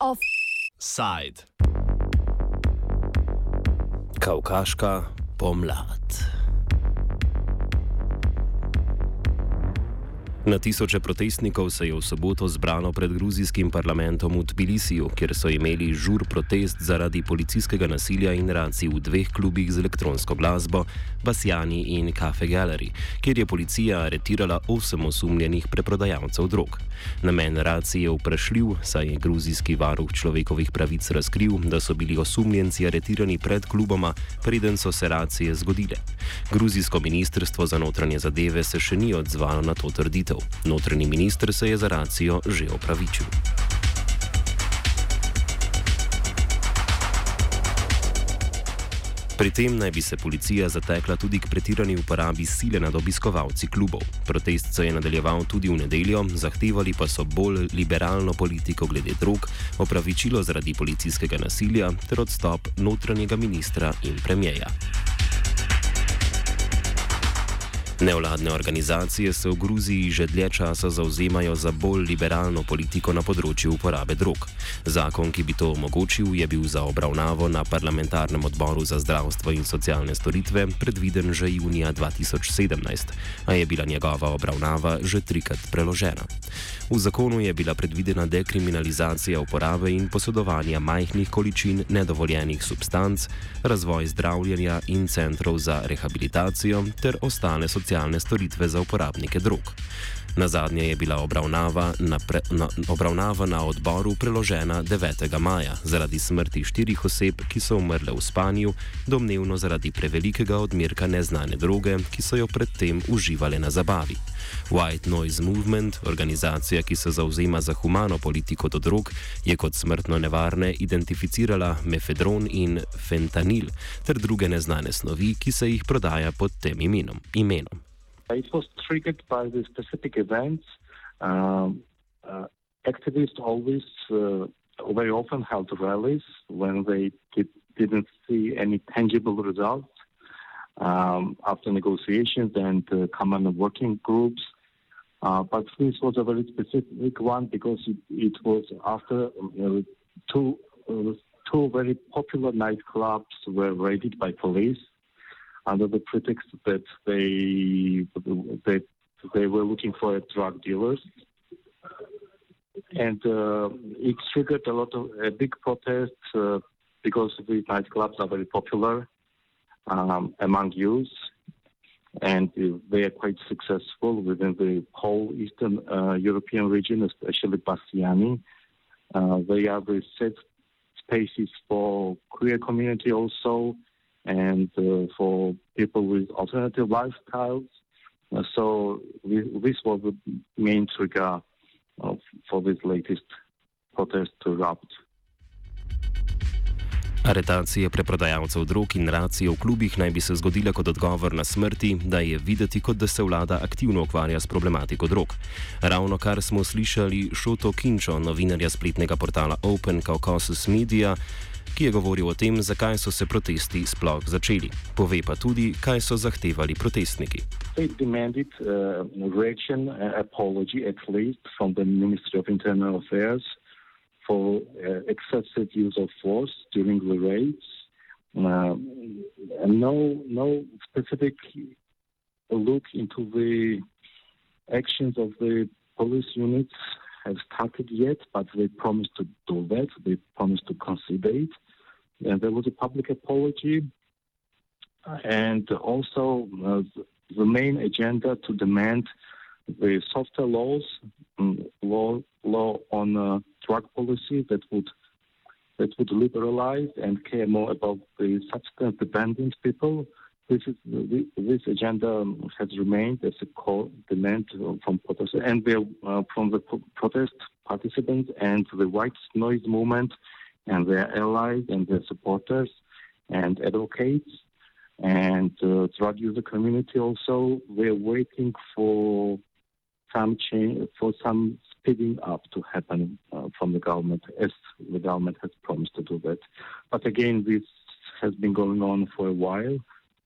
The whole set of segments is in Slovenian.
Offside. Kavkaška pomlad. Na tisoče protestnikov se je v soboto zbralo pred gruzijskim parlamentom v Tbilisiju, kjer so imeli žur protest zaradi policijskega nasilja in racij v dveh klubih z elektronsko glasbo, Basjani in Cafe Gallery, kjer je policija aretirala osem osumljenih preprodajalcev drog. Namen racij je vprašljiv, saj je gruzijski varuh človekovih pravic razkril, da so bili osumljenci aretirani pred kluboma, preden so se racije zgodile. Gruzijsko ministrstvo za notranje zadeve se še ni odzvalo na to trditev volitev. Notranji minister se je za racijo že opravičil. Pri tem naj bi se policija zatekla tudi k pretirani uporabi sile nad obiskovalci klubov. Protest se je nadaljeval tudi v nedeljo, zahtevali pa so bolj liberalno politiko glede drog, opravičilo zaradi policijskega nasilja ter odstop notranjega ministra in premjeja. Nevladne organizacije se v Gruziji že dlje časa zauzemajo za bolj liberalno politiko na področju uporabe drog. Zakon, ki bi to omogočil, je bil za obravnavo na parlamentarnem odboru za zdravstvo in socialne storitve predviden že junija 2017, a je bila njegova obravnava že trikrat preložena. V zakonu je bila predvidena dekriminalizacija uporabe in posodovanja majhnih količin nedovoljenih substanc, razvoj zdravljenja in centrov za rehabilitacijo ter ostale socialne socialne storitve za uporabnike drog. Na zadnje je bila obravnava na, pre, na, obravnava na odboru preložena 9. maja zaradi smrti štirih oseb, ki so umrle v spanju, domnevno zaradi prevelikega odmerka neznane droge, ki so jo predtem uživali na zabavi. White Noise Movement, organizacija, ki se zauzema za humano politiko do drog, je kot smrtno nevarne identificirala mefedron in fentanil ter druge neznane snovi, ki se jih prodaja pod tem imenom. imenom. It was triggered by the specific events. Um, uh, activists always, uh, very often held rallies when they did, not see any tangible results um, after negotiations and uh, common working groups. Uh, but this was a very specific one because it, it was after uh, two, uh, two very popular nightclubs were raided by police under the pretext that they that they were looking for drug dealers, and uh, it triggered a lot of a big protest uh, because these nightclubs are very popular um, among youth, and they are quite successful within the whole Eastern uh, European region, especially Bastiani. Uh, they are the safe spaces for queer community also and uh, for people with alternative lifestyles. Uh, so this was the main trigger for this latest protest to erupt. Aretacije preprodajalcev drog in racije v klubih naj bi se zgodile kot odgovor na smrti, da je videti, kot da se vlada aktivno ukvarja s problematiko drog. Ravno kar smo slišali Šoto Kinčo, novinarja spletnega portala Open Caucasus Media, ki je govoril o tem, zakaj so se protesti sploh začeli. Pove pa tudi, kaj so zahtevali protestniki. Demanded, uh, reaction, uh, apology, at least from the Ministry of Internal Affairs for uh, excessive use of force during the raids. Uh, no, no specific look into the actions of the police units have started yet, but they promised to do that. They promised to consider it. And there was a public apology. And also uh, the main agenda to demand the softer laws, um, law, law on uh, drug policy that would that would liberalize and care more about the substance dependent people this is this agenda has remained as a core demand from protest and uh, from the protest participants and the white noise movement and their allies and their supporters and advocates and uh, drug user community also. We're waiting for some change, for some speeding up to happen uh, from the government, as the government has promised to do that. But again, this has been going on for a while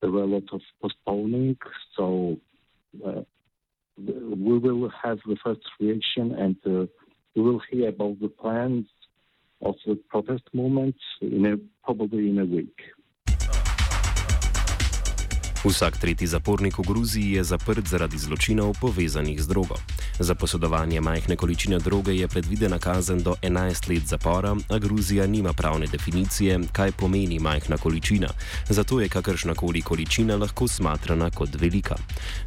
there were a lot of postponing. So uh, we will have the first reaction and uh, we will hear about the plans of the protest movement in a, probably in a week. Vsak tretji zapornik v Gruziji je zaprt zaradi zločinov povezanih z drogo. Za posodovanje majhne količine droge je predvidena kazen do 11 let zapora, a Gruzija nima pravne definicije, kaj pomeni majhna količina, zato je kakršnakoli količina lahko smatrana kot velika.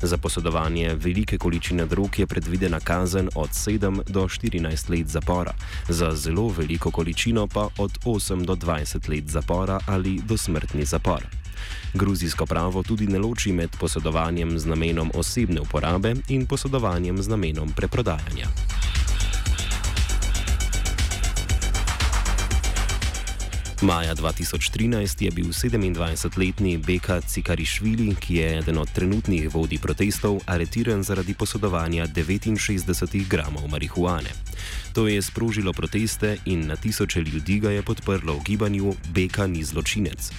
Za posodovanje velike količine drog je predvidena kazen od 7 do 14 let zapora, za zelo veliko količino pa od 8 do 20 let zapora ali do smrtni zapor. Gruzijsko pravo tudi ne loči med posedovanjem z namenom osebne uporabe in posedovanjem z namenom preprodajanja. Maja 2013 je bil 27-letni Beka Cikarišvili, ki je eden od trenutnih vodij protestov, aretiran zaradi posodovanja 69 gramov marihuane. To je sprožilo proteste in na tisoče ljudi ga je podprlo v gibanju Beka ni zločinec.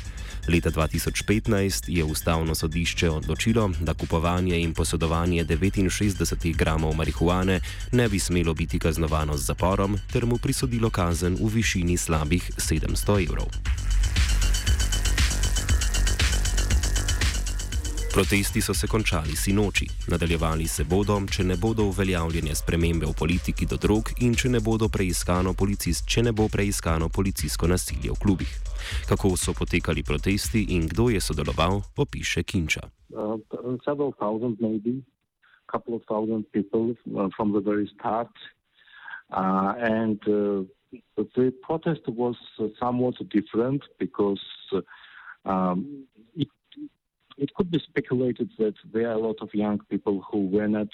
Leta 2015 je ustavno sodišče odločilo, da kupovanje in posodovanje 69 gramov marihuane ne bi smelo biti kaznovano z zaporom, ter mu prisodilo kazen v višini slabih 700 evrov. Protesti so se končali sinoči, nadaljevali se bodo, če ne bodo uveljavljene spremembe v politiki do drog in če ne, policist, če ne bo preiskano policijsko nasilje v klubih. Kako so potekali protesti in kdo je sodeloval, opiše Kinča. Uh, couple of thousand people uh, from the very start. Uh, and uh, the protest was somewhat different because uh, um, it could be speculated that there are a lot of young people who were not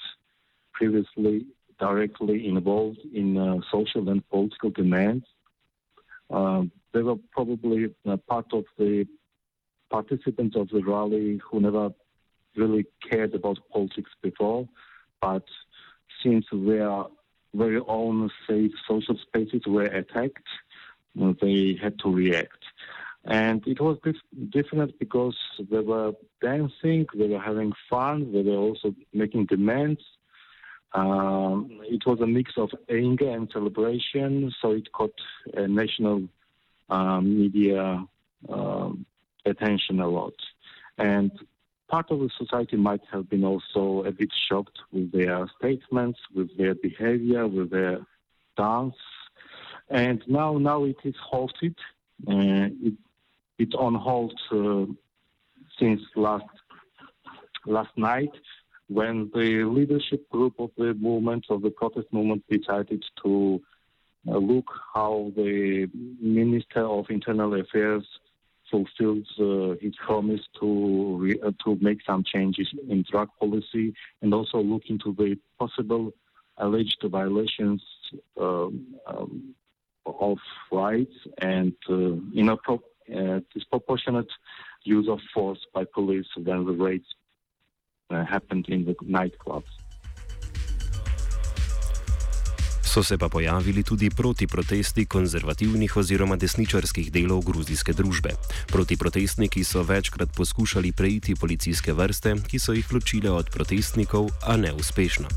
previously directly involved in uh, social and political demands. Uh, they were probably uh, part of the participants of the rally who never really cared about politics before, but since their very own safe social spaces were attacked, uh, they had to react. And it was different because they were dancing, they were having fun, they were also making demands. Um, it was a mix of anger and celebration, so it caught uh, national um, media um, attention a lot. And part of the society might have been also a bit shocked with their statements, with their behavior, with their dance. And now, now it is halted. Uh, it it's on hold uh, since last last night when the leadership group of the movement of the protest movement decided to uh, look how the minister of internal affairs fulfills uh, his promise to re- uh, to make some changes in drug policy and also look into the possible alleged violations um, um, of rights and uh, inappropriate uh, disproportionate use of force by police when the raids uh, happened in the nightclubs. So se pa pojavili tudi protiprotesti konzervativnih oziroma desničarskih delov gruzijske družbe. Protiprotestniki so večkrat poskušali preiti policijske vrste, ki so jih ločile od protestnikov, a neuspešno.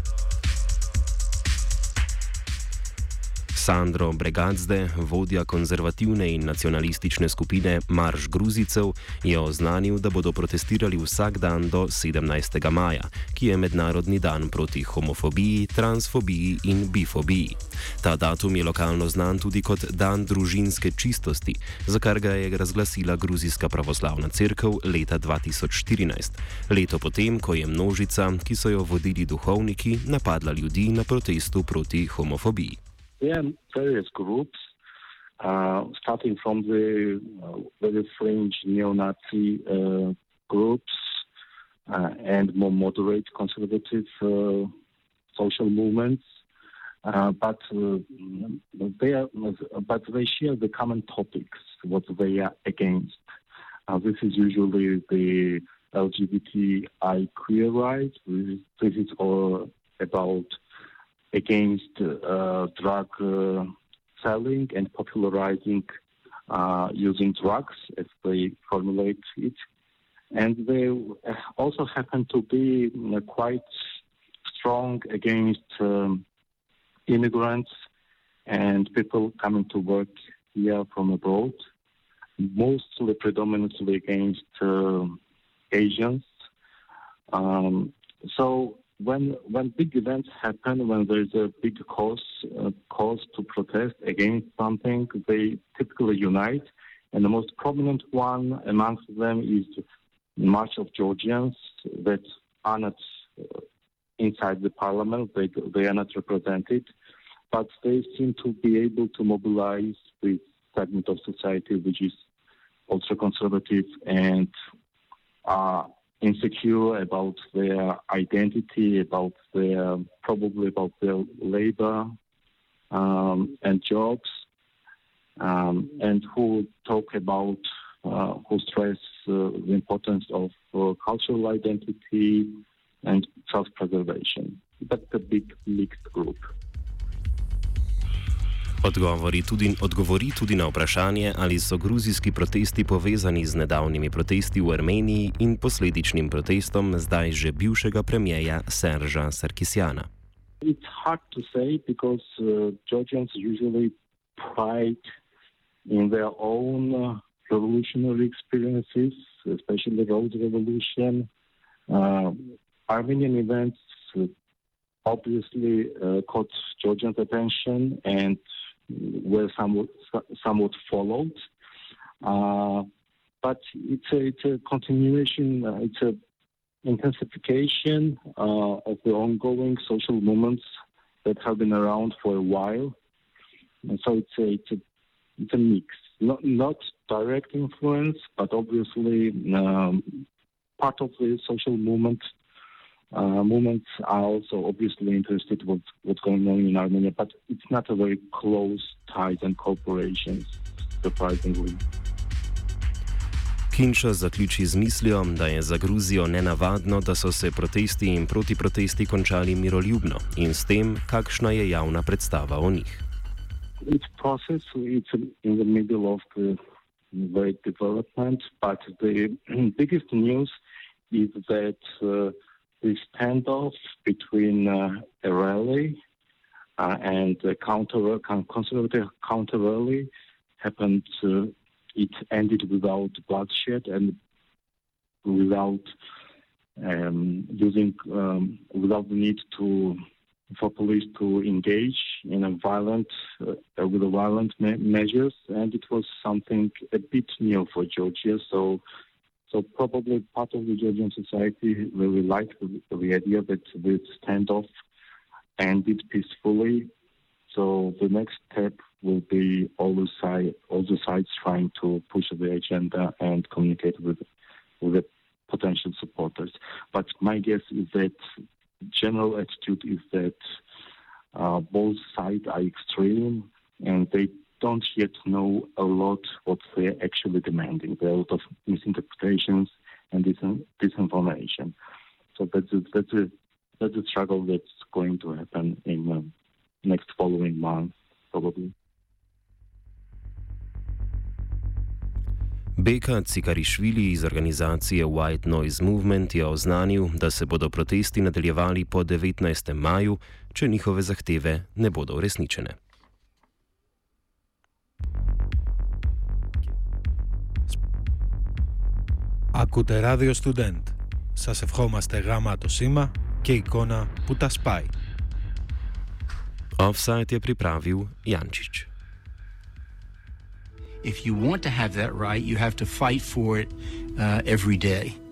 Sandro Bregadzde, vodja konzervativne in nacionalistične skupine Marš Gruzicev, je oznanil, da bodo protestirali vsak dan do 17. maja, ki je mednarodni dan proti homofobiji, transfobiji in bifobiji. Ta datum je lokalno znan tudi kot dan družinske čistosti, za kar ga je razglasila Gruzijska pravoslavna crkva leta 2014, leto potem, ko je množica, ki so jo vodili duhovniki, napadla ljudi na protestu proti homofobiji. There are various groups, uh, starting from the uh, very fringe neo-Nazi uh, groups uh, and more moderate conservative uh, social movements. Uh, but they are, but they share the common topics what they are against. this is usually the LGBTI queer rights. This, this is all about against uh, drug uh, selling and popularizing uh, using drugs, as they formulate it. and they also happen to be quite strong against um, immigrants and people coming to work here from abroad, mostly predominantly against uh, Asians. Um, so when when big events happen, when there's a big cause uh, cause to protest against something, they typically unite, and the most prominent one amongst them is the March of Georgians that are not uh, inside the parliament; they they are not represented, but they seem to be able to mobilize this segment of society which is ultra conservative and uh, insecure about their identity, about their probably about their labor um, and jobs, um, and who talk about uh, who stress uh, the importance of uh, cultural identity and self-preservation. That's a big mixed group. Odgovori tudi, odgovori tudi na vprašanje, ali so gruzijski protesti povezani z nedavnimi protesti v Armeniji in posledičnim protestom zdaj že bivšega premijeja Serža Sarkisjana. It's hard to say because uh, Georgians usually pride in their own uh, revolutionary experiences, especially Rose Revolution. Uh, Armenian events obviously uh, caught Georgians' attention and were somewhat, somewhat followed. Uh, but it's a, it's a continuation, uh, it's a intensification uh, of the ongoing social movements that have been around for a while. And so it's a, it's a, it's a mix, not, not direct influence, but obviously um, part of the social movement uh, movements are also obviously interested in what's, what's going on in Armenia, but it's not a very close ties and cooperation, surprisingly. Kinča zaključi z mislijo, da je za Gruzijo nenavadno, da so se protesti in protiprotesti končali miroljubno in s tem, kakšna je javna predstava o njih. It's process, it's in the middle of the great development, but the biggest news is that uh, the standoff between uh, a rally uh, and a counter conservative counter rally happened. It ended without bloodshed and without um, using um, without the need to for police to engage in a violent uh, with a violent me- measures, and it was something a bit new for Georgia. So so probably part of the Georgian society really liked the, the idea that this standoff ended peacefully. So the next step will be all the, side, all the sides trying to push the agenda and communicate with with the potential supporters. But my guess is that general attitude is that uh, both sides are extreme and they don't yet know a lot what they're actually demanding. There are a lot of misinterpretations and dis- disinformation. So that's a, that's a that's a struggle that's going to happen in the um, next following months, probably. Beka Cikarišvili iz organizacije White Noise Movement je oznanil, da se bodo protesti nadaljevali po 19. maju, če njihove zahteve ne bodo uresničene. Ακούτε ράδιο Student. Σας ευχόμαστε γάμα το σήμα και εικόνα που τα σπάει. Offside je pripravil Jančić. If you want to have that right, you have to fight for it uh, every day.